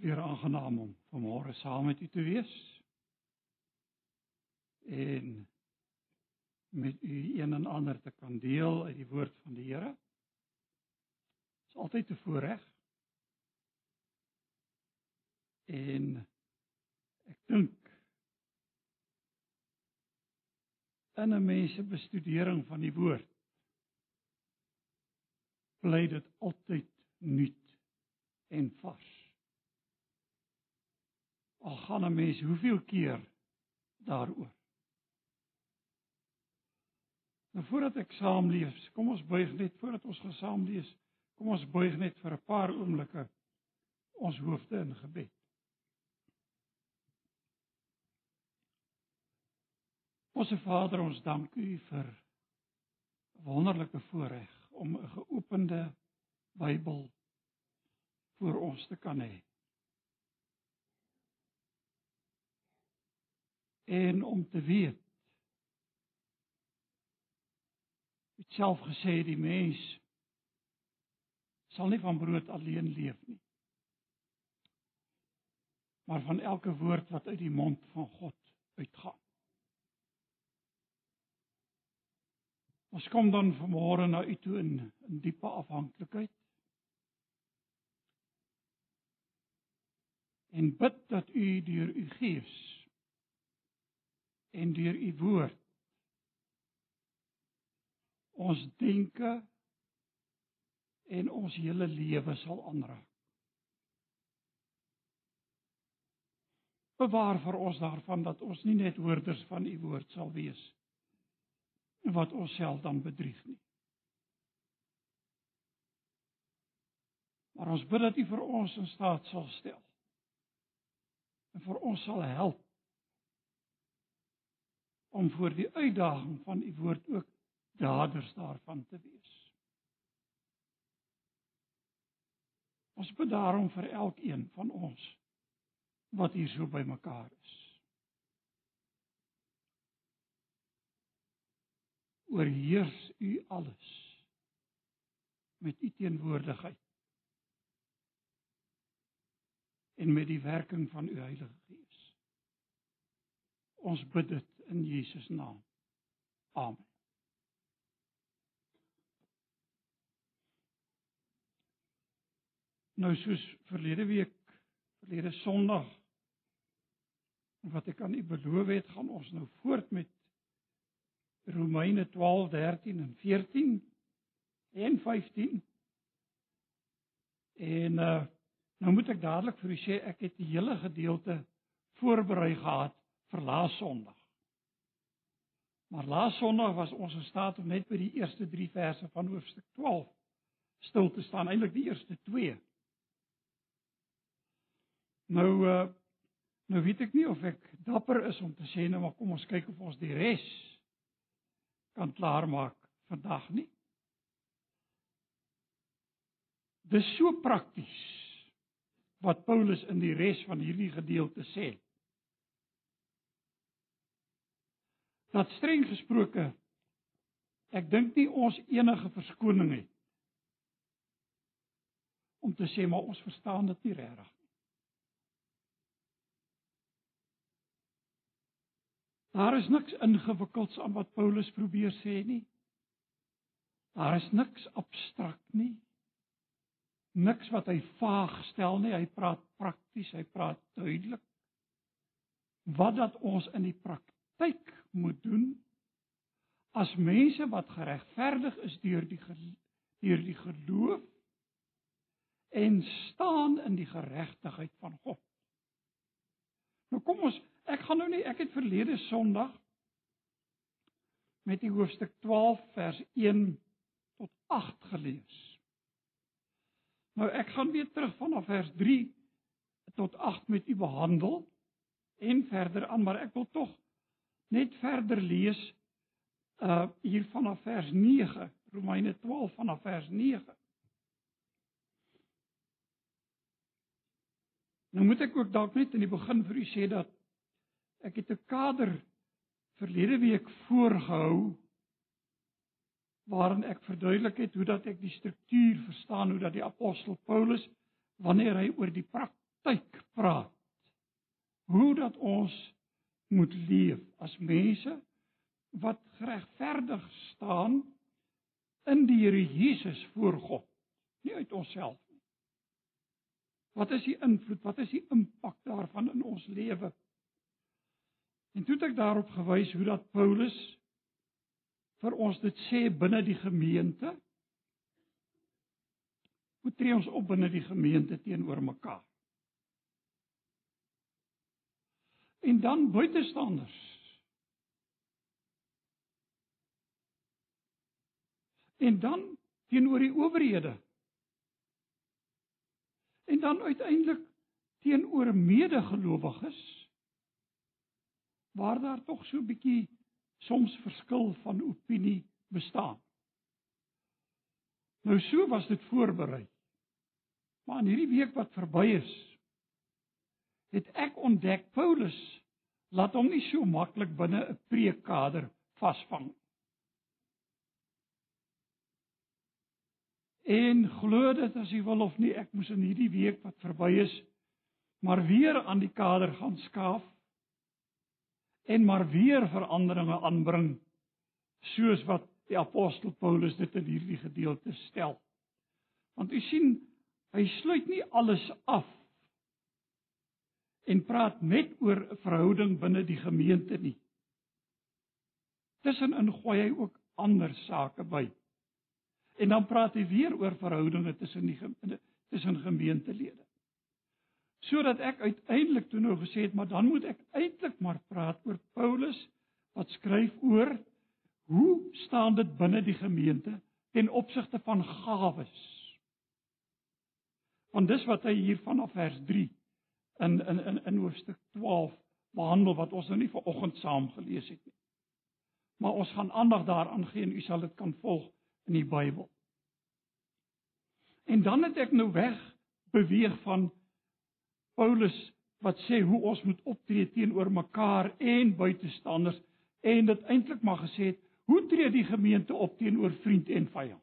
weer aangenaam om vanmôre saam met u te wees en met u een en ander te kan deel uit die woord van die Here. Dit is altyd 'n voorreg. En ek dink in 'n mens se bestudering van die woord bly dit altyd nuut en vars. Al gaan 'n mens hoeveel keer daaroor. Nou voordat ek saam lees, kom ons buig net voordat ons gesaam lees. Kom ons buig net vir 'n paar oomblikke ons hoofde in gebed. Onse Vader, ons dank U vir wonderlike voorreg om 'n geopende Bybel voor ons te kan hê. En om te weet het self gesê die mens sal nie van brood alleen leef nie maar van elke woord wat uit die mond van God uitgaan. Ons kom dan vanmôre na u toe in in diepe afhanklikheid. En bid dat u deur u gees en deur u woord ons denke en ons hele lewe sal aanraak. Bewaar vir ons daarvan dat ons nie net hoorders van u woord sal wees wat ons self dan bedrieg nie. Maar ons bid dat u vir ons in staat sal stel en vir ons sal help om voor die uitdaging van u woord ook daders daarvan te wees. Ons bid daarom vir elkeen van ons wat hier so bymekaar is. Oorheers u alles met u teenwoordigheid en met die werking van u Heilige Gees. Ons bid dit in Jesus naam. Amen. Nou soos verlede week, verlede Sondag wat ek aan u beloof het, gaan ons nou voort met Romeine 12, 13 en 14 en 15. En uh nou moet ek dadelik vir u sê ek het die hele gedeelte voorberei gehad vir laas Sondag. Maar laas Sondag was ons in staat om net by die eerste 3 verse van hoofstuk 12 stil te staan, eintlik die eerste 2. Nou uh nou weet ek nie of ek dapper is om te sê nou maar kom ons kyk of ons die res kan klaarmaak vandag nie. Dis so prakties wat Paulus in die res van hierdie gedeelte sê. Dat streng gesproke ek dink nie ons enige verskoning het om te sê maar ons verstaan dit nie regtig Daar is niks ingewikkelds aan wat Paulus probeer sê nie. Daar is niks abstrakt nie. Niks wat hy vaag stel nie. Hy praat prakties, hy praat duidelik. Wat dat ons in die praktyk moet doen as mense wat geregverdig is deur die deur die geloof en staan in die geregtigheid van God. Nou kom ons Ek gaan nou nie ek het verlede Sondag met die hoofstuk 12 vers 1 tot 8 gelees. Nou ek gaan weer terug vanaf vers 3 tot 8 met u behandel en verder aan, maar ek wil tog net verder lees uh hier vanaf vers 9, Romeine 12 vanaf vers 9. Nou moet ek ook dalk net in die begin vir u sê dat Ek het 'n kader verlede week voorgehou waarin ek verduidelik het hoe dat ek die struktuur verstaan hoe dat die apostel Paulus wanneer hy oor die prak praktyk praat. Hoe dat ons moet leef as mense wat geregverdig staan in die Here Jesus voor God, nie uit onsself nie. Wat is die invloed? Wat is die impak daarvan in ons lewe? En toe het ek daarop gewys hoe dat Paulus vir ons dit sê binne die gemeente. Hoe tree ons op binne die gemeente teenoor mekaar? En dan buitestanders. En dan teenoor die owerhede. En dan uiteindelik teenoor medegelowiges waar daar tog so 'n bietjie soms verskil van opinie bestaan. Nou so was dit voorberei. Maar in hierdie week wat verby is, het ek ontdek Paulus laat hom nie so maklik binne 'n preekkader vasvang. En glo dit as jy wil of nie, ek moes in hierdie week wat verby is, maar weer aan die kader gaan skaaf en maar weer veranderinge aanbring soos wat die apostel Paulus dit in hierdie gedeelte stel. Want u sien, hy sluit nie alles af en praat net oor 'n verhouding binne die gemeente nie. Tussenin gooi hy ook ander sake by. En dan praat hy weer oor verhoudinge tussen die tussen gemeentelede sodat ek uiteindelik toe nou gesê het maar dan moet ek eintlik maar praat oor Paulus wat skryf oor hoe staan dit binne die gemeente ten opsigte van gawes. Want dis wat hy hier vanaf vers 3 in in in in hoofstuk 12 behandel wat ons nou nie vanoggend saam gelees het nie. Maar ons gaan aandag daaraan gee en u sal dit kan volg in die Bybel. En dan het ek nou weg beweeg van Paulus wat sê hoe ons moet optree teenoor mekaar en buitestanders en dit eintlik maar gesê het hoe tree die gemeente op teenoor vriend en vyand?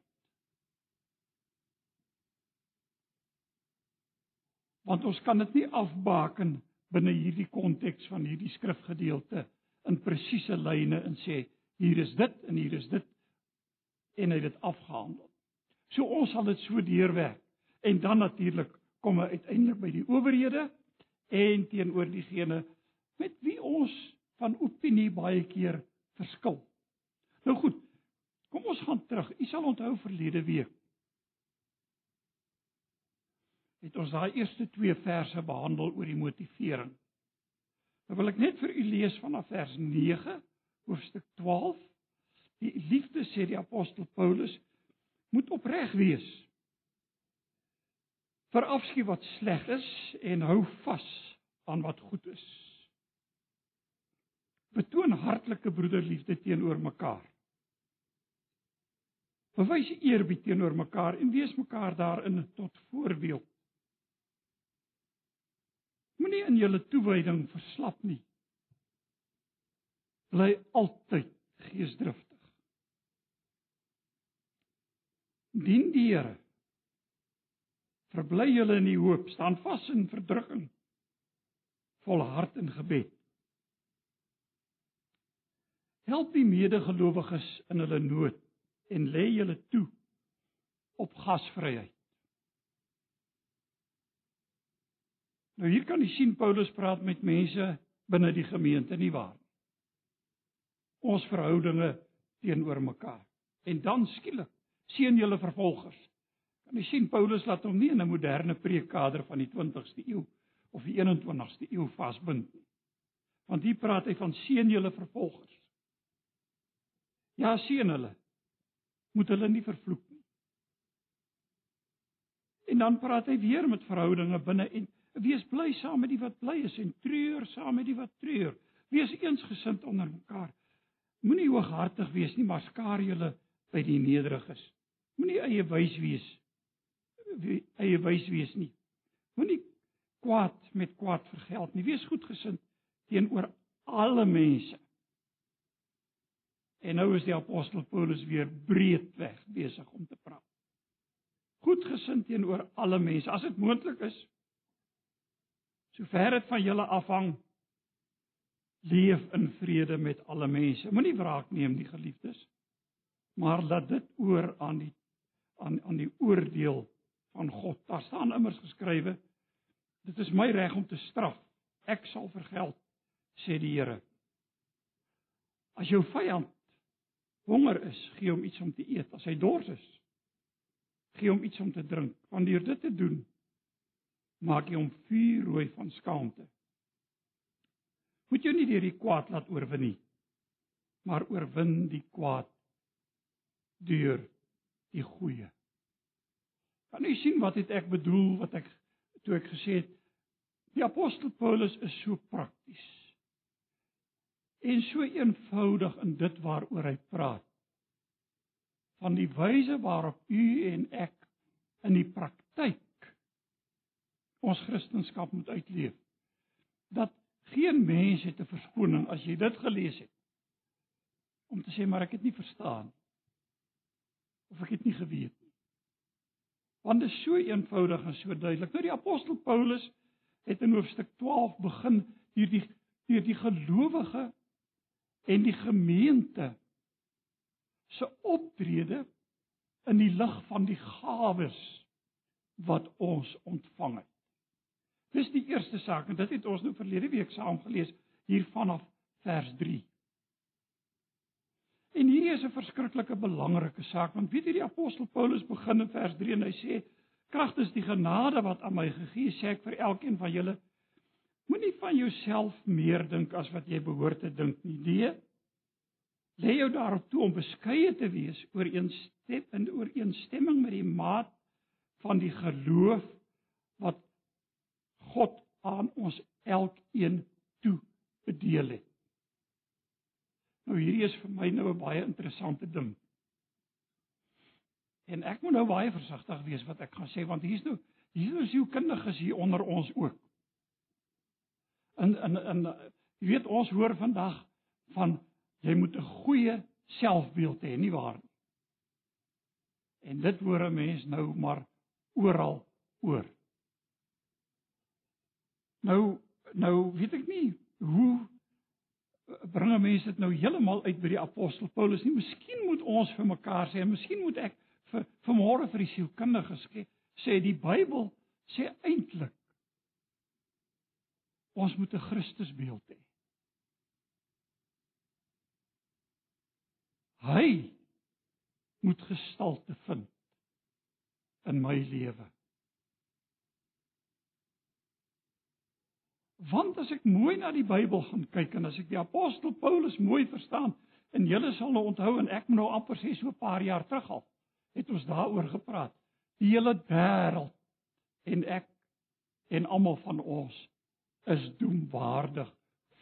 Want ons kan dit nie afbaken binne hierdie konteks van hierdie skrifgedeelte in presiese lyne en sê hier is dit en hier is dit en hy het dit afgehandel. So ons sal dit so deurwerk en dan natuurlik kom hy uiteindelik by die owerhede en teenoor diegene met wie ons van opinie baie keer verskil. Nou goed. Kom ons gaan terug. U sal onthou verlede week het ons daai eerste twee verse behandel oor die motivering. Nou wil ek net vir u lees vanaf vers 9 hoofstuk 12. Die liefde sê die apostel Paulus moet opreg wees verafskie wat sleg is en hou vas aan wat goed is. Betoon hartlike broederliefde teenoor mekaar. Bewys eerbied teenoor mekaar en wees mekaar daarin tot voorbeeld. Moenie in julle toewyding verslap nie. Bly altyd geesdriftig. Dien die Here Verbly julle in die hoop, staan vas in verdrukking. Volhard in gebed. Help die medegelowiges in hulle nood en lê julle toe op gasvryheid. Nou hier kan jy sien Paulus praat met mense binne die gemeente nie waar. Ons verhoudinge teenoor mekaar. En dan skielik sien julle vervolgers. Kan jy sien Paulus laat hom nie in 'n moderne preekkader van die 20ste eeu of die 21ste eeu vasbind nie. Want hier praat hy van seën julle vervolgers. Ja, seën hulle. Moet hulle nie vervloek nie. En dan praat hy weer met verhoudinge binne en wees bly saam met die wat bly is en treur saam met die wat treur. Wees eensgesind onder mekaar. Moenie hooghartig wees nie, maar skaar julle by die nederiges. Moenie eie wys wees eie wys wees nie. Moenie kwaad met kwaad vergeld nie. Wees goedgesind teenoor alle mense. En nou is die apostel Paulus weer breedweg besig om te praat. Goedgesind teenoor alle mense as dit moontlik is. Sover dit van julle afhang, leef in vrede met alle mense. Moenie wraak neem nie, geliefdes, maar laat dit oor aan die aan aan die oordeel van God. Daar staan immers geskrywe: Dit is my reg om te straf. Ek sal vergeld, sê die Here. As jou vyand honger is, gee hom iets om te eet. As hy dors is, gee hom iets om te drink. Wanneer dit te doen, maak jy hom vuurrooi van skaamte. Moet jy nie deur die kwaad laat oorwin nie, maar oorwin die kwaad deur die goeie. Kan jy sien wat het ek bedoel wat ek toe ek gesê het die apostel Paulus is so prakties en so eenvoudig in dit waaroor hy praat van die wyse waarop u en ek in die praktyk ons kristendom moet uitleef. Dat geen mens het 'n verskoning as jy dit gelees het. Om te sê maar ek het nie verstaan. Of ek het nie geweet nie. Want dit is so eenvoudig en so duidelik. Nou die apostel Paulus het in hoofstuk 12 begin deur die deur die gelowige en die gemeente se optrede in die lig van die gawes wat ons ontvang het. Dis die eerste saak en dit het ons nou verlede week saam gelees hier vanaf vers 3. En hierdie is 'n verskriklike belangrike saak want weet jy die apostel Paulus begin in vers 3 en hy sê kragtens die genade wat aan my gegee sê ek vir elkeen van julle moenie van jouself meer dink as wat jy behoort te dink nie. Nee. Lê jou daarop toe om beskeie te wees oor eenstem in ooreenstemming met die maat van die geloof God aan ons elkeen toe bedeel het. Nou hierdie is vir my nou 'n baie interessante ding. En ek moet nou baie versigtig wees wat ek gaan sê want hier's nou hier is jou kundiges hier onder ons ook. En en en jy weet ons hoor vandag van jy moet 'n goeie selfbeeld hê, nie waar nie? En dit hoor 'n mens nou maar oral oor. Nou nou weet ek nie hoe bring 'n mens dit nou heeltemal uit by die apostel Paulus nie. Miskien moet ons vir mekaar sê, miskien moet ek vir vanmôre vir die sielkundige sê die Bybel sê eintlik ons moet 'n Christusbeeld hê. Hy moet gestalte vind in my lewe. Want as ek mooi na die Bybel gaan kyk en as ek die apostel Paulus mooi verstaan en julle sal nou onthou en ek moet nou amper sê so 'n paar jaar terug al het ons daaroor gepraat. Die hele wêreld en ek en almal van ons is doemwaardig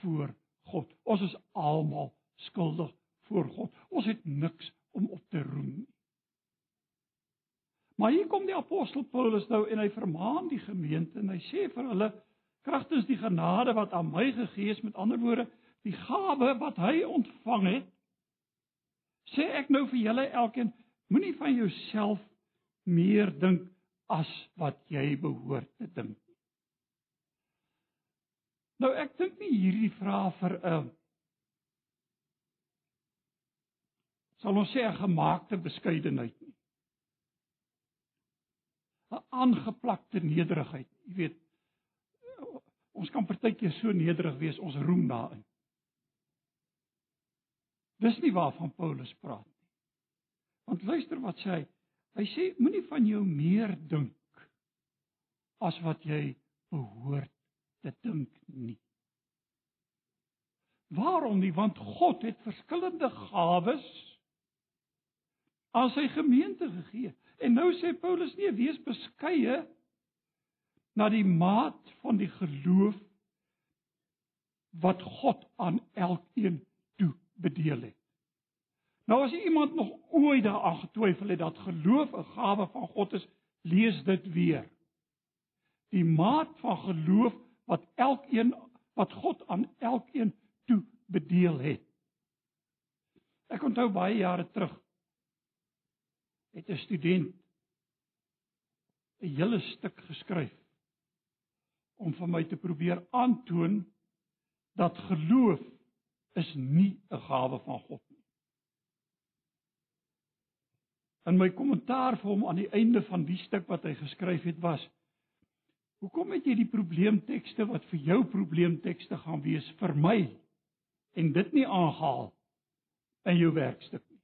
voor God. Ons is almal skuldig voor God. Ons het niks om op te roem nie. Maar hier kom die apostel Paulus nou en hy vermaan die gemeente en hy sê vir hulle kragtens die genade wat aan my gegee is met ander woorde die gawe wat hy ontvang het sê ek nou vir julle elkeen moenie van jouself meer dink as wat jy behoort te dink nou ek dink nie hierdie vraag vir 'n uh, sal ons sê 'n gemaakte beskeidenheid nie 'n aangeplakte nederigheid. Jy weet, ons kan partykeer so nederig wees, ons roem daarin. Dis nie waarvan Paulus praat nie. Want luister wat sê hy? Hy sê moenie van jou meer dink as wat jy behoort te dink nie. Waarom nie? Want God het verskillende gawes aan sy gemeente gegee. En nou sê Paulus nee, wees beskeie na die maat van die geloof wat God aan elkeen toe bedeel het. Nou as iemand nog ooit daaraan getwyfel het dat geloof 'n gawe van God is, lees dit weer. Die maat van geloof wat elkeen wat God aan elkeen toe bedeel het. Ek onthou baie jare terug het 'n student 'n hele stuk geskryf om vir my te probeer aantoon dat geloof is nie 'n gawe van God nie. In my kommentaar vir hom aan die einde van die stuk wat hy geskryf het was: Hoekom het jy die probleemtekste wat vir jou probleemtekste gaan wees vir my en dit nie aangehaal in jou werkstuk nie?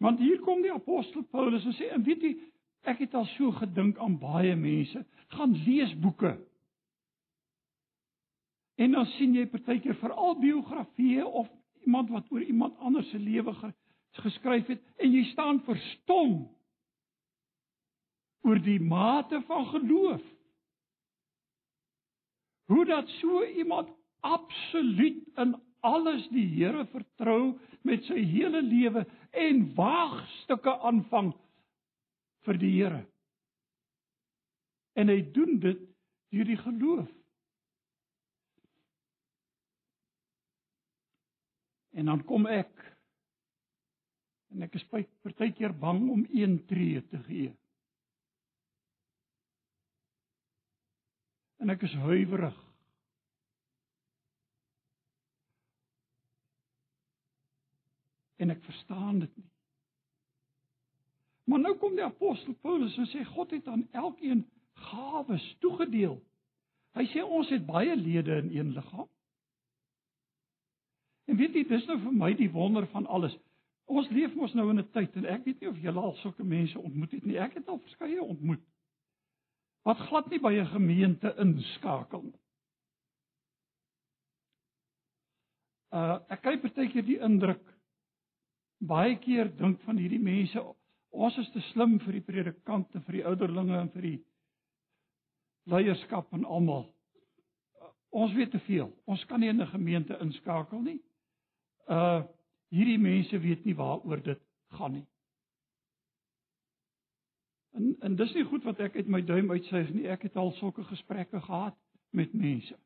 Want hier kom die apostel Paulus en sê en weet jy ek het al so gedink aan baie mense gaan lees boeke En dan sien jy partykeer veral biografieë of iemand wat oor iemand anders se lewe geskryf het en jy staan verstom oor die mate van geloof. Hoe dat so iemand absoluut in alles die Here vertrou met sy hele lewe en waagstukke aanvang vir die Here. En hy doen dit deur die geloof. En dan kom ek en ek is partykeer bang om een tree te gee. En ek is huiwerig. En ek verstaan dit nie. Maar nou kom die apostel Paulus en sê God het aan elkeen gawes toegedeel. Hy sê ons het baie lede in een liggaam. En weet jy, dis nou vir my die wonder van alles. Ons leef mos nou in 'n tyd en ek weet nie of julle al sulke mense ontmoet het nie. Ek het al verskeie ontmoet. Wat glad nie by 'n gemeente inskakel nie. Uh ek kry partykeer die indruk baie keer dink van hierdie mense ons is te slim vir die predikante, vir die ouderlinge en vir die leierskap en almal. Ons weet te veel. Ons kan nie in 'n gemeente inskakel nie uh hierdie mense weet nie waaroor dit gaan nie. En en dis nie goed wat ek uit my duim uitsuig nie. Ek het al sulke gesprekke gehad met mense.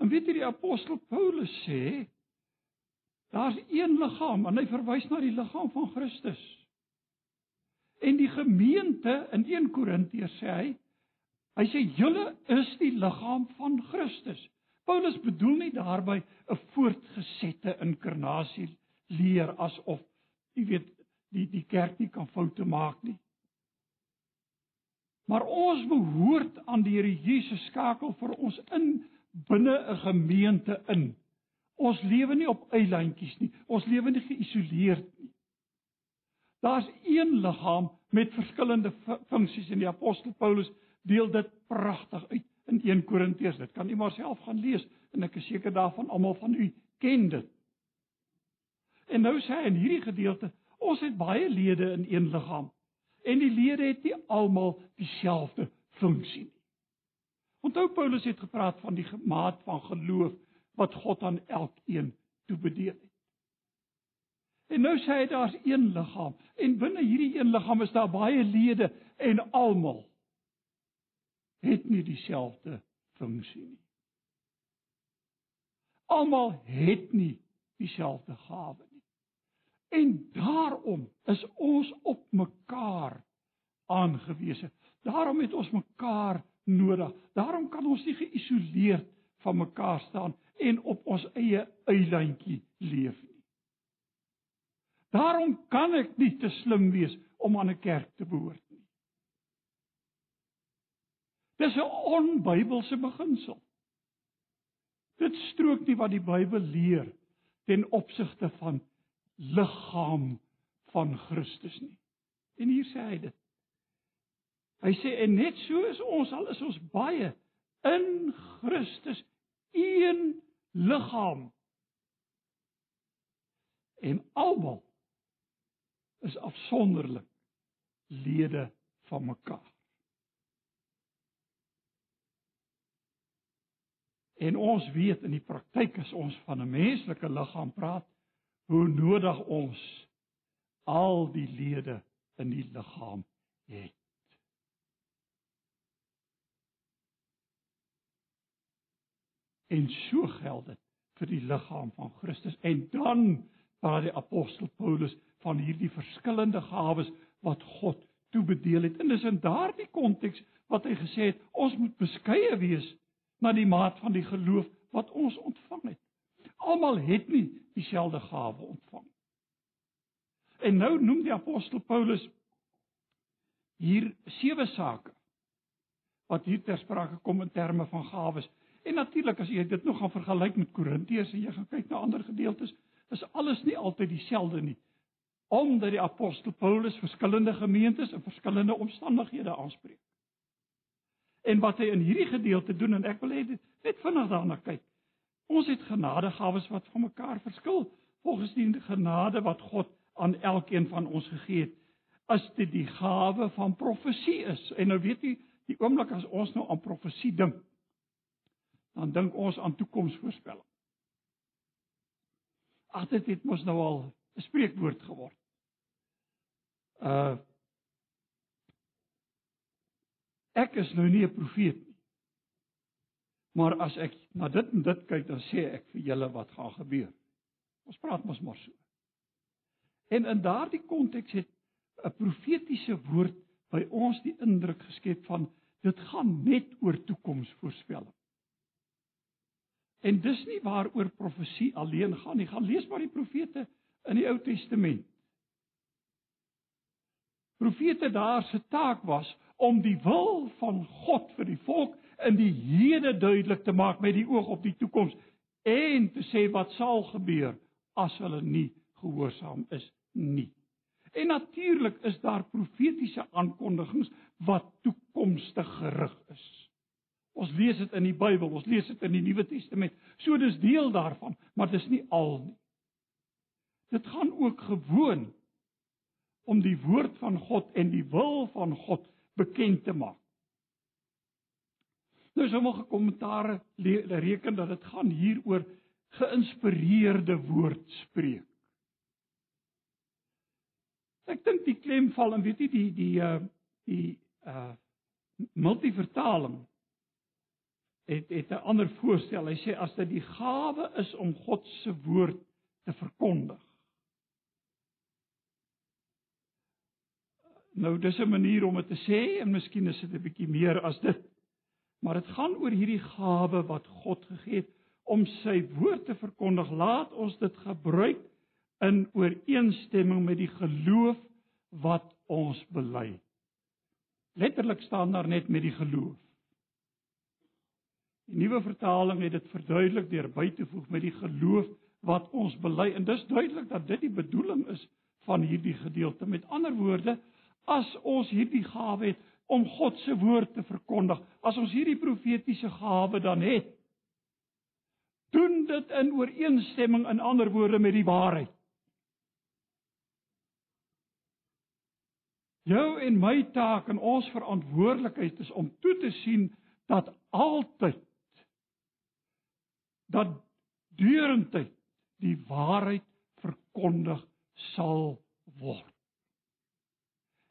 En weet jy die apostel Paulus sê daar's een liggaam en hy verwys na die liggaam van Christus. En die gemeente in 1 Korintiërs sê hy hy sê julle is die liggaam van Christus. Paulus bedoel nie daarby 'n voortgesette inkarnasie leer asof jy weet die die kerk nie kan foute maak nie. Maar ons behoort aan die Here Jesus skakel vir ons in binne 'n gemeente in. Ons lewe nie op eilandjies nie. Ons lewe nie geïsoleerd nie. Daar's een liggaam met verskillende funksies en die apostel Paulus deel dit pragtig uit in 1 Korintiërs. Dit kan u maar self gaan lees en ek is seker daarvan almal van u ken dit. En nou sê hy in hierdie gedeelte, ons het baie lede in een liggaam en die lede het nie almal dieselfde funksie nie. Onthou Paulus het gepraat van die maat van geloof wat God aan elkeen toebedeel het. En nou sê hy daar's een liggaam en binne hierdie een liggaam is daar baie lede en almal het nie dieselfde funksie nie. Almal het nie dieselfde gawe nie. En daarom is ons op mekaar aangewese. Daarom het ons mekaar nodig. Daarom kan ons nie geïsoleerd van mekaar staan en op ons eie eilandjie leef nie. Daarom kan ek nie te slim wees om aan 'n kerk te behoort Dis 'n onbybelse beginsel. Dit strook nie wat die Bybel leer ten opsigte van liggaam van Christus nie. En hier sê hy dit. Hy sê en net so is ons al is ons baie in Christus een liggaam. En almal is afsonderlik lede van mekaar. En ons weet in die praktyk as ons van 'n menslike liggaam praat, hoe nodig ons al die lede in die liggaam het. En so geld dit vir die liggaam van Christus. En dan praat die apostel Paulus van hierdie verskillende gawes wat God toebedeel het. En dis in daardie konteks wat hy gesê het ons moet beskeie wees na die maat van die geloof wat ons ontvang het. Almal het nie dieselfde gawe ontvang. En nou noem die apostel Paulus hier sewe sake wat hier ter sprake kom in terme van gawes. En natuurlik as jy dit nog gaan vergelyk met Korintiërs en jy gaan kyk na ander gedeeltes, is alles nie altyd dieselfde nie. Omdat die apostel Paulus verskillende gemeentes en verskillende omstandighede aanspreek. En wat hy in hierdie gedeelte doen en ek wil hê dit net vinnig daarna kyk. Ons het genadegawes wat van mekaar verskil volgens die genade wat God aan elkeen van ons gegee het. As dit die gawe van profesie is. En nou weet jy, die oomblik as ons nou aan profesie dink, dan dink ons aan toekomsvoorspelling. Ag dit het mos nou al 'n spreekwoord geword. Uh Ek is nou nie 'n profeet nie. Maar as ek na dit en dit kyk, dan sê ek vir julle wat gaan gebeur. Ons praat mos maar so. En in daardie konteks het 'n profetiese woord by ons die indruk geskep van dit gaan net oor toekomsvoorspelling. En dis nie waaroor profesie alleen gaan nie. Gaan lees maar die profete in die Ou Testament. Profete daar se taak was om die wil van God vir die volk in die hede duidelik te maak met die oog op die toekoms en te sê wat sal gebeur as hulle nie gehoorsaam is nie. En natuurlik is daar profetiese aankondigings wat toekomstig gerig is. Ons lees dit in die Bybel, ons lees dit in die Nuwe Testament. So dis deel daarvan, maar dis nie al nie. Dit gaan ook gewoon om die woord van God en die wil van God bekend te maak. Nou sommige kommentare reken dat dit gaan hier oor geïnspireerde woord spreek. Ek dink die klem val en weet jy die die uh die uh multivertaling het het 'n ander voorstel. Hy sê as dit die gawe is om God se woord te verkondig. Nou dis 'n manier om dit te sê en miskien is dit 'n bietjie meer as dit. Maar dit gaan oor hierdie gawe wat God gegee het om sy woord te verkondig. Laat ons dit gebruik in ooreenstemming met die geloof wat ons bely. Letterlik staan daar net met die geloof. Die nuwe vertaling het dit verduidelik deur by te voeg met die geloof wat ons bely en dis duidelik dat dit die bedoeling is van hierdie gedeelte. Met ander woorde, as ons hierdie gawe het om God se woord te verkondig, as ons hierdie profetiese gawe dan het, doen dit in ooreenstemming in ander woorde met die waarheid. Jou en my taak en ons verantwoordelikheid is om toe te sien dat altyd dat deurentyd die waarheid verkondig sal word.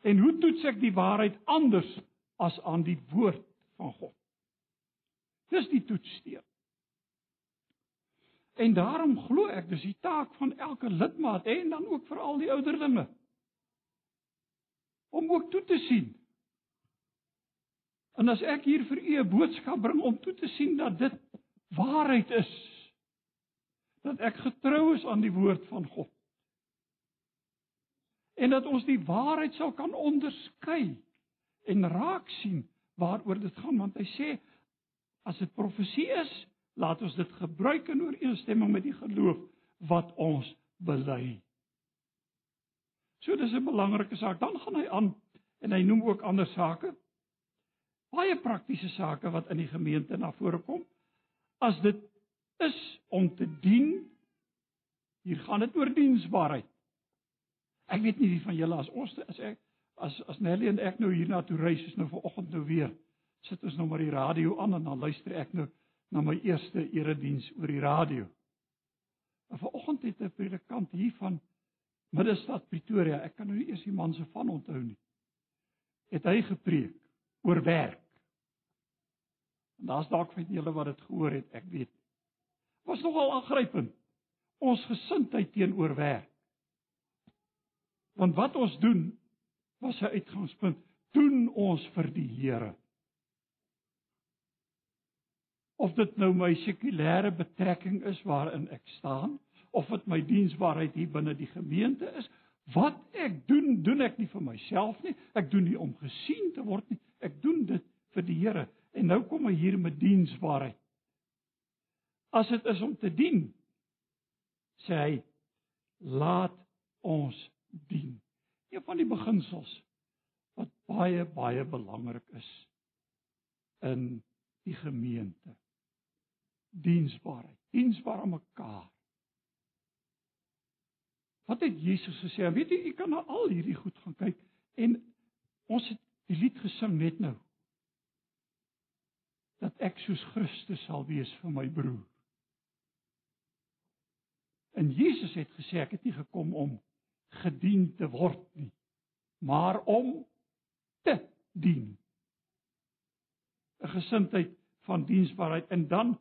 En hoe toets ek die waarheid anders as aan die woord van God? Dis die toetssteen. En daarom glo ek dis die taak van elke lidmaat en dan ook vir al die ouderlinge om ook toe te sien. En as ek hier vir u 'n boodskap bring om toe te sien dat dit waarheid is, dat ek getrou is aan die woord van God. En dat ons die waarheid sal kan onderskei en raak sien waaroor dit gaan want hy sê as dit profesie is laat ons dit gebruik in ooreenstemming met die geloof wat ons bely. So dis 'n belangrike saak. Dan gaan hy aan en hy noem ook ander sake. Baie praktiese sake wat in die gemeente na vore kom as dit is om te dien hier gaan dit oor diensbaarheid Ek weet nie wie van julle as ons as ek as as Nelly en ek nou hier na toe reis is nou vanoggend nou weer sit ons nou maar die radio aan en dan luister ek nou na my eerste erediens oor die radio. En vanoggend het 'n predikant hier van Middestad Pretoria, ek kan nou nie eers die man se van onthou nie. Het hy gepreek oor werk. En daar's dalk van julle wat dit gehoor het, ek weet. Was nogal aangrypend. Ons gesindheid teenoor werk. Want wat ons doen was 'n uitgangspunt. Doen ons vir die Here. Of dit nou my sekulêre betrekking is waarin ek staan, of dit my diensbaarheid hier binne die gemeente is, wat ek doen, doen ek nie vir myself nie. Ek doen nie om gesien te word nie. Ek doen dit vir die Here. En nou kom hy hier met diensbaarheid. As dit is om te dien, sê hy, laat ons dien. Een van die beginsels wat baie baie belangrik is in die gemeente. Diensbaarheid, diensbaar aan mekaar. Wat het Jesus gesê? Weet jy, jy kan na al hierdie goed gaan kyk en ons het die lied gesing net nou. Dat ek soos Christus sal wees vir my broer. En Jesus het gesê ek het nie gekom om gedien te word nie, maar om te dien. 'n Gesindheid van diensbaarheid en dan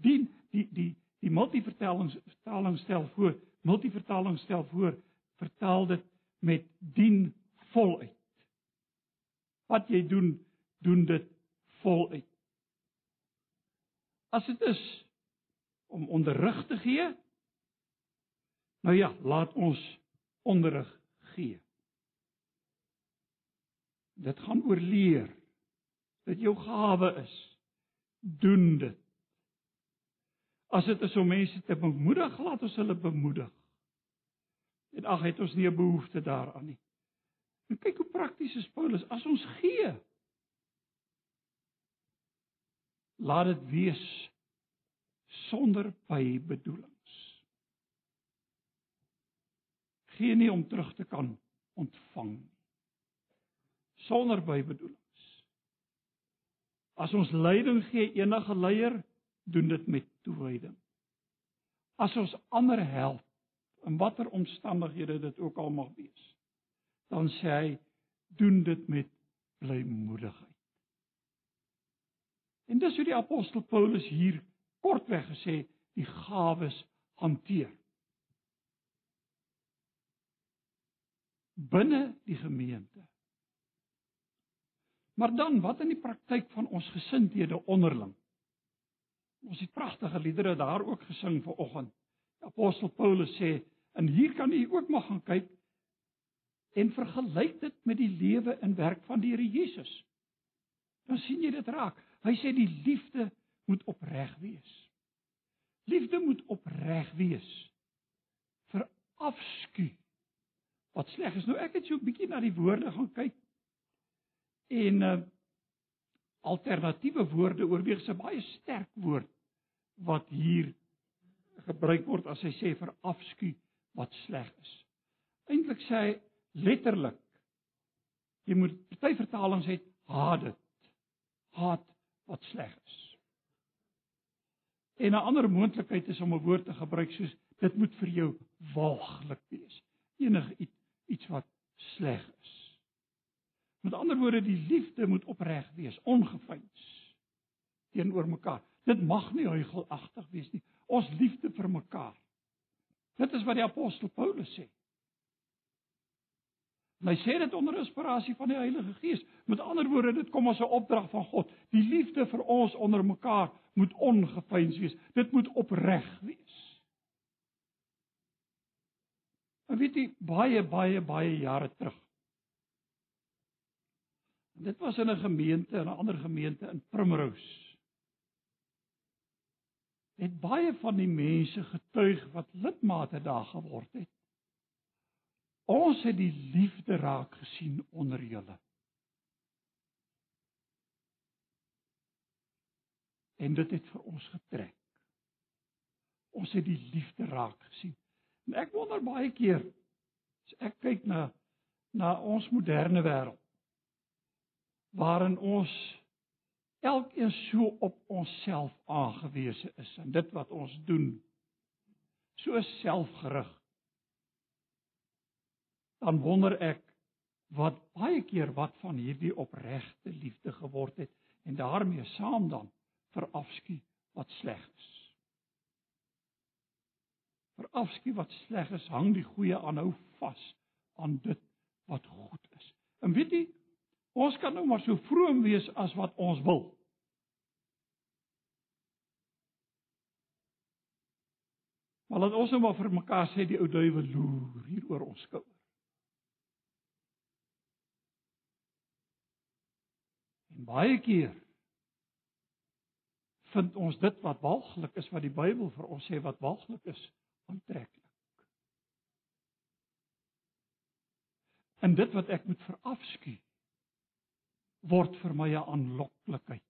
dien die die die multivertalings vertaling stel voor, multivertaling stel voor vertaal dit met dien voluit. Wat jy doen, doen dit voluit. As dit is om onderrig te gee, Nou ja, laat ons onderrig gee. Dit gaan oor leer. Dit jou gawe is. Doen dit. As dit is om mense te bemoedig, laat ons hulle bemoedig. En ag, het ons nie 'n behoefte daaraan nie. En kyk hoe prakties is Paulus. As ons gee, laat dit wees sonder bybedoeling. gee nie om terug te kan ontvang sonder bybedoelings. As ons leiding gee enige leier, doen dit met toewyding. As ons ander help in watter omstandighede dit ook al mag wees, dan sê hy doen dit met blymoedigheid. En dis hoe die apostel Paulus hier kortweg gesê die gawes hanteer. binne die gemeente. Maar dan wat in die praktyk van ons gesindhede onderling? Ons het pragtige liedere daar ook gesing vanoggend. Apostel Paulus sê en hier kan u ook maar gaan kyk en vergelyk dit met die lewe en werk van die Here Jesus. Dan sien jy dit raak. Hy sê die liefde moet opreg wees. Liefde moet opreg wees. Vir afskuw wat sleg is. Nou ek het so 'n bietjie na die woorde gaan kyk. En uh alternatiewe woorde oorweeg se baie sterk woord wat hier gebruik word as hy sê vir afskuw wat sleg is. Eintlik sê hy letterlik jy moet party vertalings het haat dit. Haat wat sleg is. En 'n ander moontlikheid is om 'n woord te gebruik soos dit moet vir jou walglik wees. Enige iets iets wat sleg is. Met ander woorde, die liefde moet opreg wees, ongeveins teenoor mekaar. Dit mag nie huigelagtig wees nie. Ons liefde vir mekaar. Dit is wat die apostel Paulus sê. En hy sê dit onder inspirasie van die Heilige Gees. Met ander woorde, dit kom as 'n opdrag van God. Die liefde vir ons onder mekaar moet ongeveins wees. Dit moet opreg wees. Maar weet jy baie baie baie jare terug. Dit was in 'n gemeente, in 'n ander gemeente in Primrose. Het baie van die mense getuig wat lidmate daar geword het. Ons het die liefde raak gesien onder julle. En dit het vir ons getrek. Ons het die liefde raak gesien. En ek wonder baie keer as ek kyk na na ons moderne wêreld waarin ons elkeen so op onsself aangewese is en dit wat ons doen so selfgerig dan wonder ek wat baie keer wat van hierdie opregte liefde geword het en daarmee saam dan verafskie wat sleg is vir afskuw wat sleg is, hang die goeie aanhou vas aan dit wat goed is. En weet jy, ons kan nou maar so vroom wees as wat ons wil. Maar laat ons nou maar vir mekaar sê die ou duiwel loer hier oor ons skouer. En baie keer vind ons dit wat walglik is wat die Bybel vir ons sê wat walglik is, aantreklik. En dit wat ek moet verafskuw word vir my 'n aanloklikheid.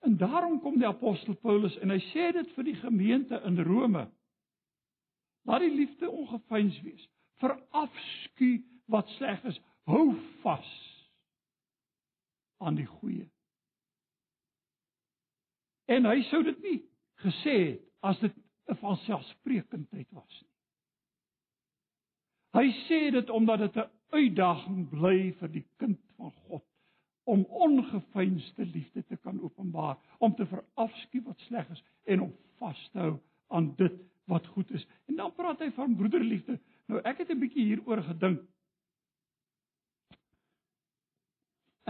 En daarom kom die apostel Paulus en hy sê dit vir die gemeente in Rome. Laat die liefde ongeveins wees. Verafskuw wat sleg is. Hou vas aan die goeie. En hy sou dit nie gesê het as dit 'n vanselfsprekendheid was nie. Hy sê dit omdat dit 'n uitdaging bly vir die kind van God om ongeveinsde liefde te kan openbaar, om te verafskuw wat sleg is en om vas te hou aan dit wat goed is. En dan praat hy van broederliefde. Nou ek het 'n bietjie hieroor gedink.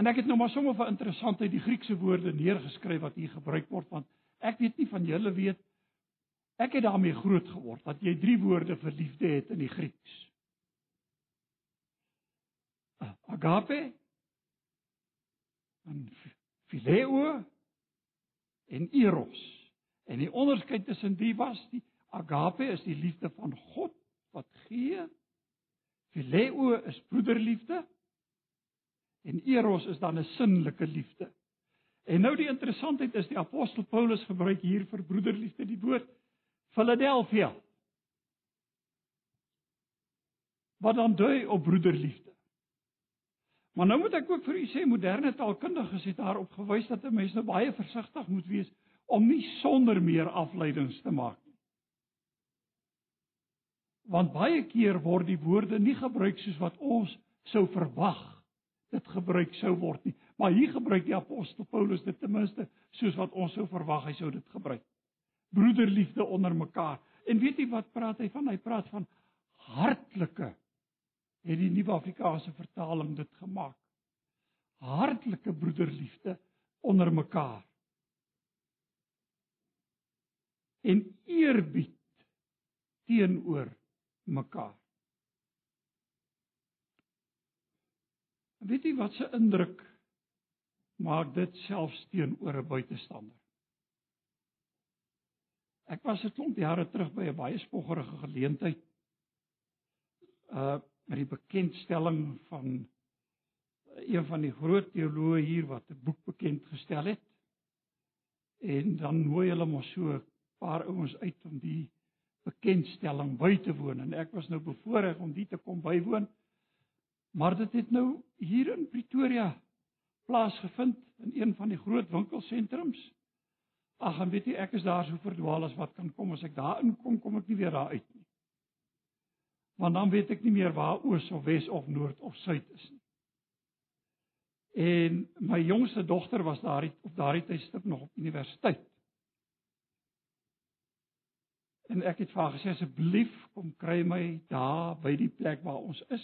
En ek het nou maar sommer vir interessantheid die Griekse woorde neergeskryf wat hier gebruik word want ek weet nie van julle weet ek het daarmee groot geword dat jy drie woorde vir liefde het in die Grieks. Agape en phileo en eros. En die onderskeid tussen die was die agape is die liefde van God wat gee. Phileo is broederliefde. En eros is dan 'n sinnelike liefde. En nou die interessantheid is die apostel Paulus gebruik hier vir broederliefde die woord Philadelphia. Wat dan dui op broederliefde? Maar nou moet ek ook vir u sê moderne taalkundiges het daarop gewys dat 'n mens nou baie versigtig moet wees om nie sonder meer afleidings te maak nie. Want baie keer word die woorde nie gebruik soos wat ons sou verwag dit gebruik sou word nie. Maar hier gebruik die apostel Paulus dit ten minste soos wat ons sou verwag hy sou dit gebruik. Broederliefde onder mekaar. En weet jy wat praat hy van? Hy praat van hartlike het die Nuwe Afrikaanse vertaling dit gemaak. Hartlike broederliefde onder mekaar. En eerbied teenoor mekaar. Weet jy wat se indruk maak dit selfs teenoor 'n buitestander? Ek was 'n klomp jare terug by 'n baie spoggerige geleentheid. Uh met die bekendstelling van een van die groot teoloë hier wat 'n boek bekend gestel het. En dan nooi hulle mos so 'n paar ouens uit om die bekendstelling by te woon en ek was nou bevoorreg om dit te kom bywoon. Maar dit het nou hier in Pretoria plaasgevind in een van die groot winkelsentrums. Ag, en weet jy, ek is daar so verdwaal as wat kan kom as ek daar inkom, kom ek nie weer daar uit nie want dan weet ek nie meer waar oos of wes of noord of suid is nie. En my jongste dogter was daar op daardie tydstip nog op universiteit. En ek het vir haar gesê asseblief kom kry my daar by die plek waar ons is.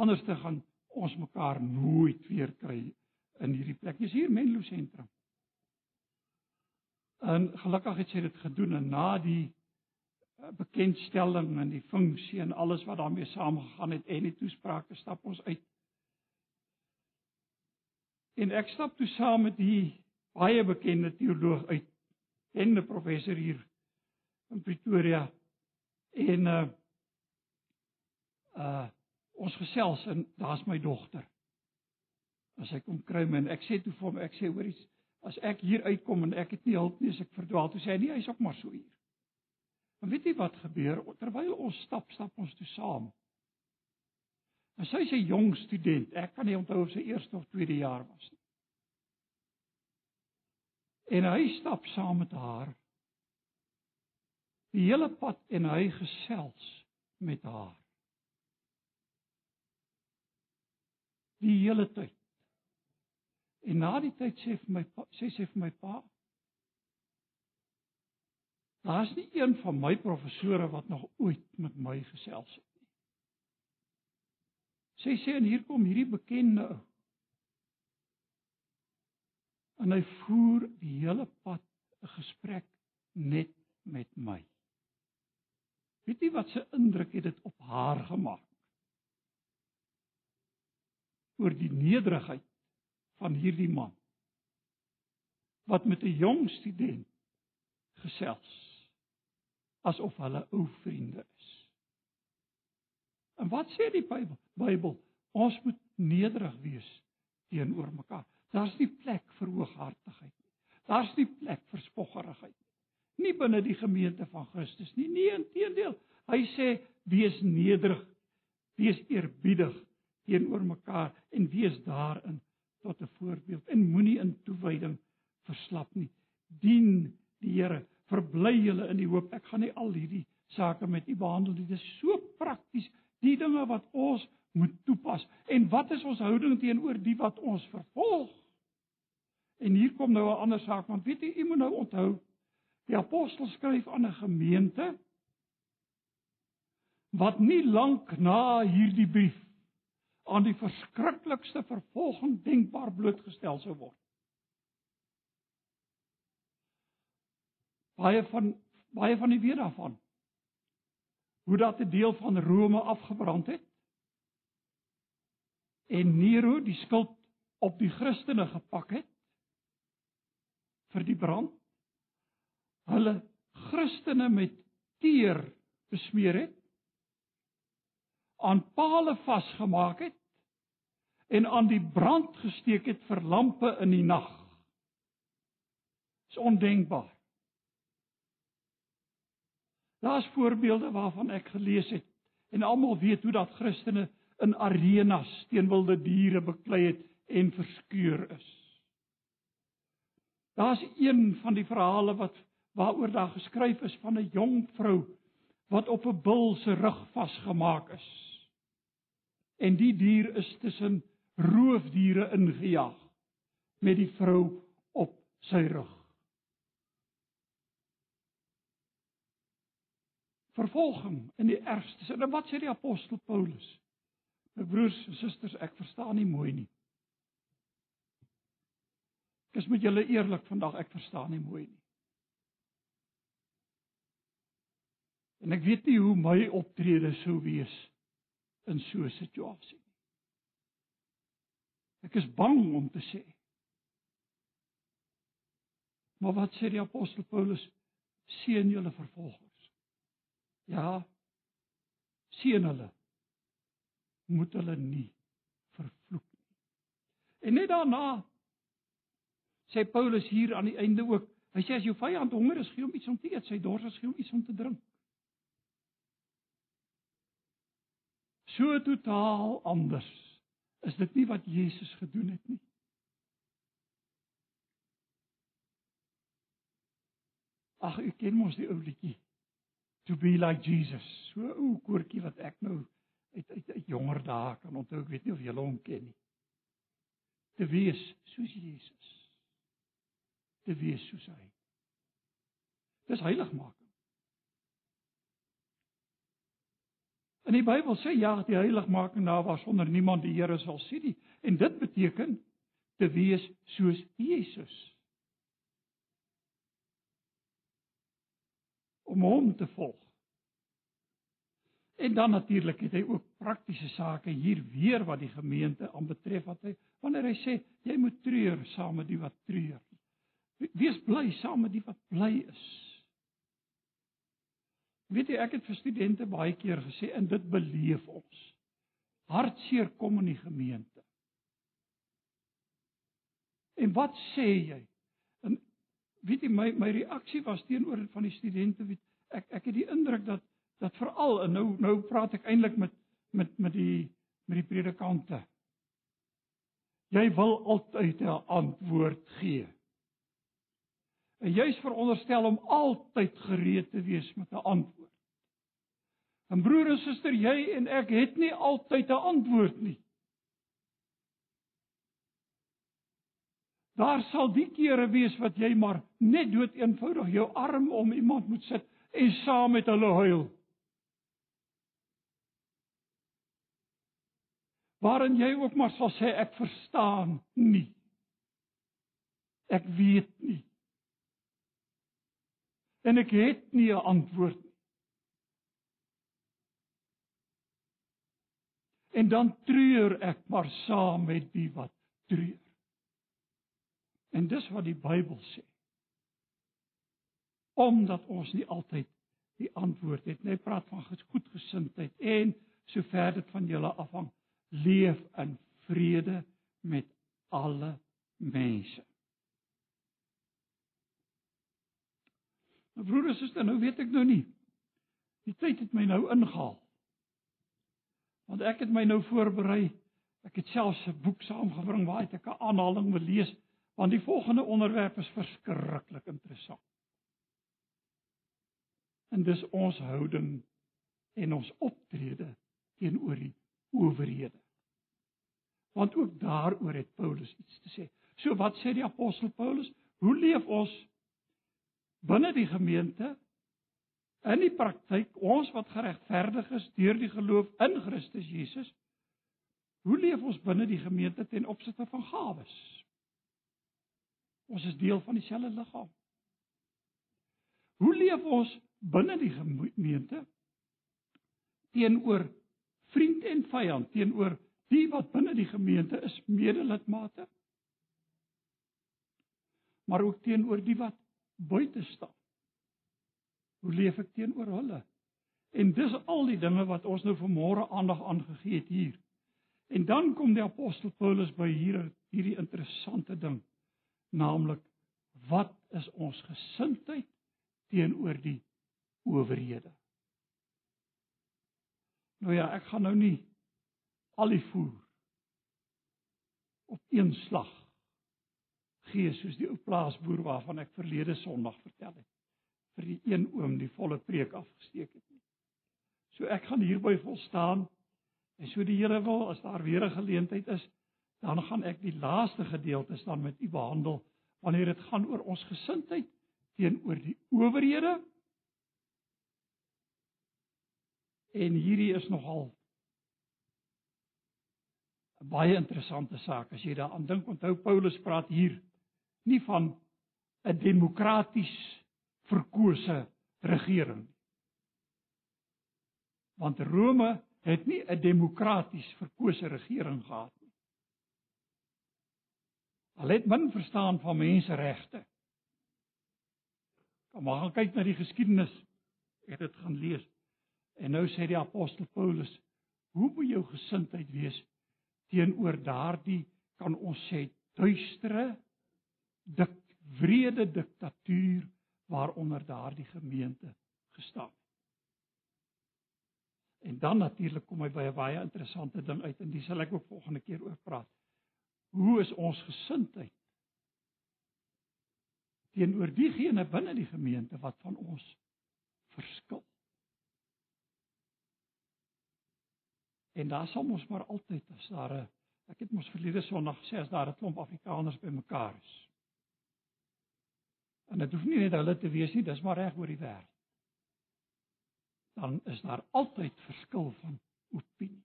Anders te gaan ons mekaar nooit weer kry in hierdie plek. Dis hier Menlo sentrum. En gelukkig het sy dit gedoen en na die bekendstelling en die funksie en alles wat daarmee saamgegaan het en die toesprake stap ons uit. En ek stap toe saam met die baie bekende teoloog uit en 'n professor hier in Pretoria en uh uh ons gesels en daar's my dogter. As hy kom kry my en ek sê toe vir hom ek sê hoorie as ek hier uitkom en ek het nie hulp nie as ek verdwaal toe sê hy nee hy's ook maar so hier. En weet jy wat gebeur terwyl ons stap, stap ons toe saam. En sy 'n jong student. Ek kan nie onthou of sy eerste of tweede jaar was nie. En hy stap saam met haar die hele pad en hy gesels met haar. Die hele tyd. En na die tyd sê vir my sê sy vir my pa, Daar's nie een van my professore wat nog ooit met my gesels het nie. Sy sê en hier kom hierdie bekende ou. En hy voer die hele pad 'n gesprek net met my. Weet jy wat se indruk het dit op haar gemaak? Oor die nederigheid van hierdie man wat met 'n jong student gesels asof hulle ou vriende is. En wat sê die Bybel? Bybel, ons moet nederig wees teenoor mekaar. Daar's nie plek vir hooghartigheid nie. Daar's nie plek vir spoggerigheid nie. Nie binne die gemeente van Christus nie. Nee, inteendeel. Hy sê wees nederig, wees eerbiedig teenoor mekaar en wees daarin tot 'n voorbeeld en moenie in toewyding verslap nie. Dien die Here, verbly julle in die hoop. Ek gaan nie al hierdie sake met u behandel nie. Dit is so prakties, die dinge wat ons moet toepas. En wat is ons houding teenoor die wat ons vervolg? En hier kom nou 'n ander saak, want weet jy, u moet nou onthou, die apostel skryf aan 'n gemeente wat nie lank na hierdie brief aan die verskriklikste vervolging denkbaar blootgestel sou word. Baie van baie van die weet daarvan. Hoe dat 'n deel van Rome afgebrand het. En Nero die skuld op die Christene gepak het. Vir die brand. Hulle Christene met teer besmeer het. Aan palle vasgemaak het en aan die brand gesteek het vir lampe in die nag. Dis ondenkbaar. Daar's voorbeelde waarvan ek gelees het en almal weet hoe dat Christene in arenas teen wilde diere beklei het en verskeur is. Daar's een van die verhale wat waaroor daar geskryf is van 'n jong vrou wat op 'n bul se rug vasgemaak is. En die dier is tussen roofdiere ingejaag met die vrou op sy rug. vervolging in die ergste sin. En wat sê die apostel Paulus? My broers en susters, ek verstaan nie mooi nie. Ek is met julle eerlik vandag, ek verstaan nie mooi nie. En ek weet nie hoe my optrede sou wees in so 'n situasie nie. Ek is bang om te sê. Maar wat sê die apostel Paulus? Seën julle vervolgers. Ja. Seën hulle. Moet hulle nie vervloek nie. En net daarna sê Paulus hier aan die einde ook, hy sê as jou vyand honger is, gee hom iets om te eet, sy dors is, gee hom iets om te drink. So totaal anders is dit nie wat Jesus gedoen het nie. Ag, u ken mos die ou liedjie to be like Jesus. So 'n ou koortjie wat ek nou uit uit, uit jonger dae kan onthou. Ek weet nie of julle hom ken nie. Te wees soos Jesus. Te wees soos hy. Dis heiligmaking. In die Bybel sê ja, die heiligmaking na was sonder niemand die Here sal sien nie. En dit beteken te wees soos Jesus. om hom te volg. En dan natuurlik het hy ook praktiese sake hier weer wat die gemeente aanbetref wat hy wanneer hy sê jy moet treur saam met die wat treur. Wees bly saam met die wat bly is. Weet jy ek het vir studente baie keer gesê en dit beleef ons. Hartseer kom in die gemeente. En wat sê jy? weet jy my my reaksie was teenoor van die studente weet ek ek het die indruk dat dat veral en nou nou praat ek eintlik met met met die met die predikante jy wil altyd 'n antwoord gee en jy's veronderstel om altyd gereed te wees met 'n antwoord en broer en suster jy en ek het nie altyd 'n antwoord nie Daar sal die kere wees wat jy maar net dood eenvoudig jou arm om iemand moet sit en saam met hulle huil. waarin jy ook maar sal sê ek verstaan nie. Ek weet nie. En ek het nie 'n antwoord nie. En dan treur ek maar saam met die wat treur. En dis wat die Bybel sê. Omdat ons nie altyd die antwoord het nie. Hy praat van goedgesindheid en sover dit van julle afhang, leef in vrede met alle mense. Nou broers en susters, nou weet ek nou nie. Die tyd het my nou ingehaal. Want ek het my nou voorberei. Ek het selfs 'n boek saamgebring waar ek 'n aanhaling wil lees want die volgende onderwerp is verskriklik interessant. En dis ons houding en ons optrede teenoor die owerhede. Want ook daaroor het Paulus iets te sê. So wat sê die apostel Paulus? Hoe leef ons binne die gemeente in die praktyk ons wat geregverdig is deur die geloof in Christus Jesus hoe leef ons binne die gemeente ten opsigte van gawes? Ons is deel van dieselfde liggaam. Hoe leef ons binne die gemeente teenoor vriend en vyand teenoor die wat binne die gemeente is medelidmate? Maar ook teenoor die wat buite staan Hoe leef ek teenoor hulle? En dis al die dinge wat ons nou vanmôre aandag aangegee het hier. En dan kom die apostel Paulus by hier hierdie interessante ding, naamlik wat is ons gesindheid teenoor die owerhede? Nou ja, ek gaan nou nie al die voer op een slag gee soos die ou plaasboer waarvan ek verlede Sondag vertel het vir die een oom die volle preek afgesteek het nie. So ek gaan hierby volstaan en so die Here wil as daar weer 'n geleentheid is, dan gaan ek die laaste gedeeltes dan met u behandel wanneer dit gaan oor ons gesindheid teenoor die owerhede. En hierdie is nogal 'n baie interessante saak as jy daaraan dink. Onthou Paulus praat hier nie van 'n demokraties verkose regering. Want Rome het nie 'n demokraties verkose regering gehad nie. Hulle het min verstaan van menseregte. Kom maar gaan kyk na die geskiedenis. Ek het dit gaan lees. En nou sê die apostel Paulus, hoe moet jou gesindheid wees teenoor daardie kan ons sê duistere dik wrede diktatuur waaronder daardie gemeente gestaan. En dan natuurlik kom hy by 'n baie interessante ding uit en dis sal ek ook volgende keer oor praat. Hoe is ons gesindheid teenoor diegene binne die gemeente wat van ons verskil? En daar sal ons maar altyd as daar 'n ek het mos verlede Sondag gesê as daar 'n klomp Afrikaners bymekaar is En dit hoef nie net hulle te wees nie, dis maar reg oor die wêreld. Dan is daar altyd verskil van opinie.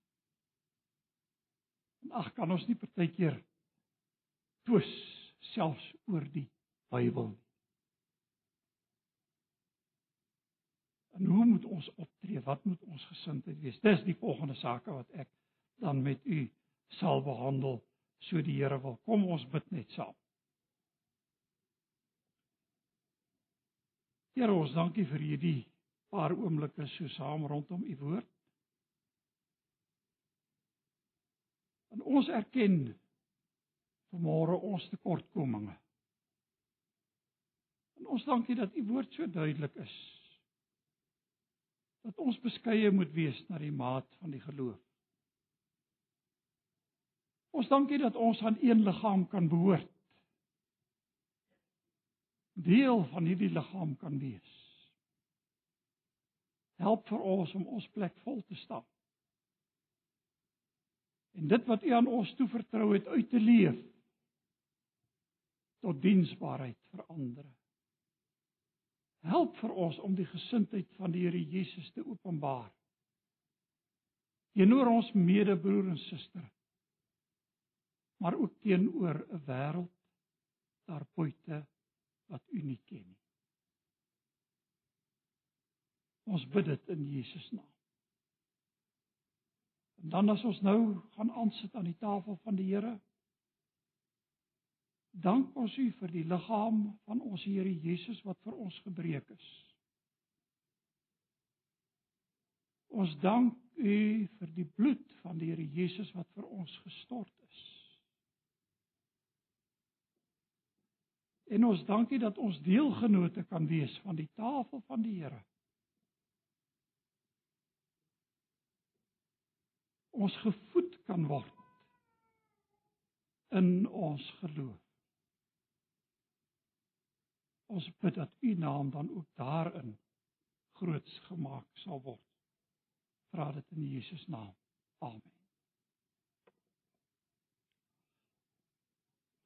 En ag kan ons nie partykeer twis selfs oor die Bybel nie. En hoe moet ons optree? Wat moet ons gesindheid wees? Dis die volgende sake wat ek dan met u sal behandel, so die Here wil. Kom ons bid net saam. Here ons dankie vir hierdie paar oomblikke so saam rondom u woord. En ons erken vanmôre ons tekortkominge. En ons dankie dat u woord so duidelik is. Dat ons beskeie moet wees na die maat van die geloof. Ons dankie dat ons aan een liggaam kan behoort deel van hierdie liggaam kan wees. Help vir ons om ons plek vol te staan. En dit wat U aan ons toevertrou het uit te leef tot diensbaarheid vir ander. Help vir ons om die gesindheid van die Here Jesus te openbaar. Teenoor ons medebroer en suster maar ook teenoor 'n wêreld daar buite wat u nie ken nie. Ons bid dit in Jesus naam. En dan as ons nou gaan aansit aan die tafel van die Here, dank ons U vir die liggaam van ons Here Jesus wat vir ons gebreek is. Ons dank U vir die bloed van die Here Jesus wat vir ons gestort is. En ons dankie dat ons deelgenote kan wees van die tafel van die Here. Ons gevoed kan word in ons geloof. Ons bid dat U naam dan ook daarin groots gemaak sal word. Vra dit in Jesus naam. Amen.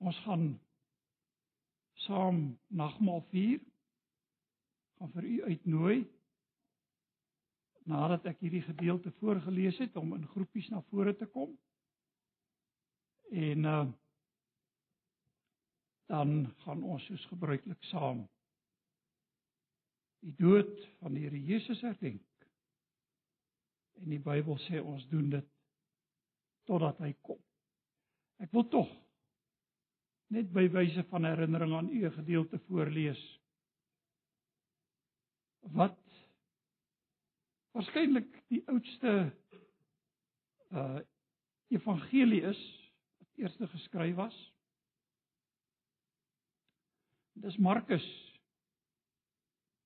Ons gaan saam nagmaal vier. Gaan vir u uitnooi nadat ek hierdie gedeelte voorgeles het om in groepies na vore te kom. En uh dan gaan ons soos gebruiklik saam die dood van die Here Jesus herdenk. En die Bybel sê ons doen dit totdat hy kom. Ek wil tog net by wyse van herinnering aan u 'n gedeelte voorlees wat waarskynlik die oudste uh evangelie is wat eers geskryf was. Dis Markus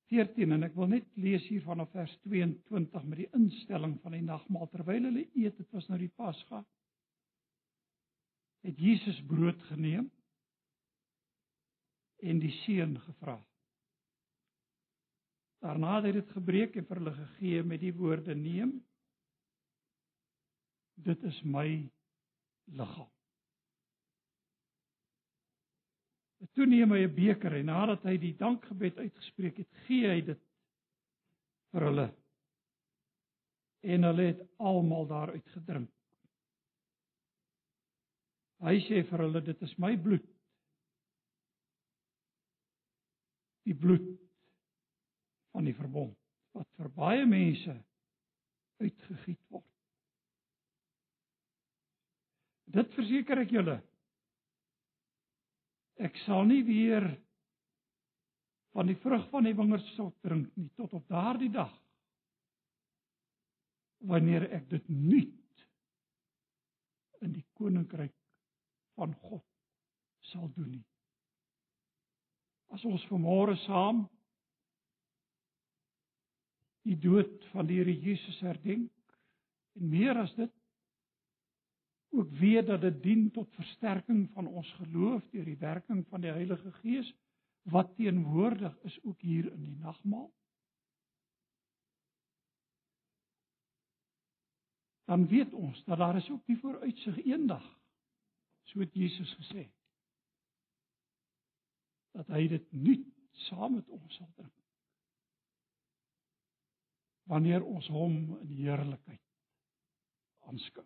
14 en ek wil net lees hier vanaf vers 22 met die instelling van die nagmaal terwyl hulle eet, dit was nou die Pasga. Het Jesus brood geneem en die seën gevra. Daarna het hy dit gebreek en vir hulle gegee met die woorde: "Neem. Dit is my liggaam." Toe neem hy 'n beker en nadat hy die dankgebed uitgespreek het, gee hy dit vir hulle. En hulle het almal daaruit gedrink. Hy sê vir hulle: "Dit is my bloed die bloed van die verbond wat vir baie mense uitgegiet word. Dit verseker ek julle. Ek sal nie weer van die vrug van die wingerdstok drink nie tot op daardie dag wanneer ek dit nuut in die koninkryk van God sal doen nie as ons vanmôre saam die dood van die Here Jesus herdenk en meer as dit ook weet dat dit dien tot versterking van ons geloof deur die werking van die Heilige Gees wat teenwoordig is ook hier in die nagmaal. Dan weet ons dat daar is ook die vooruitsig eendag so het Jesus gesê dat hy dit nuut saam met ons sal drink. Wanneer ons hom in heerlikheid aanskou.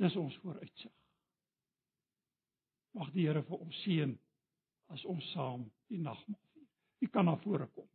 Dis ons vooruitsig. Mag die Here vir ons seën as ons saam die nagmaal vier. U kan na vore kom.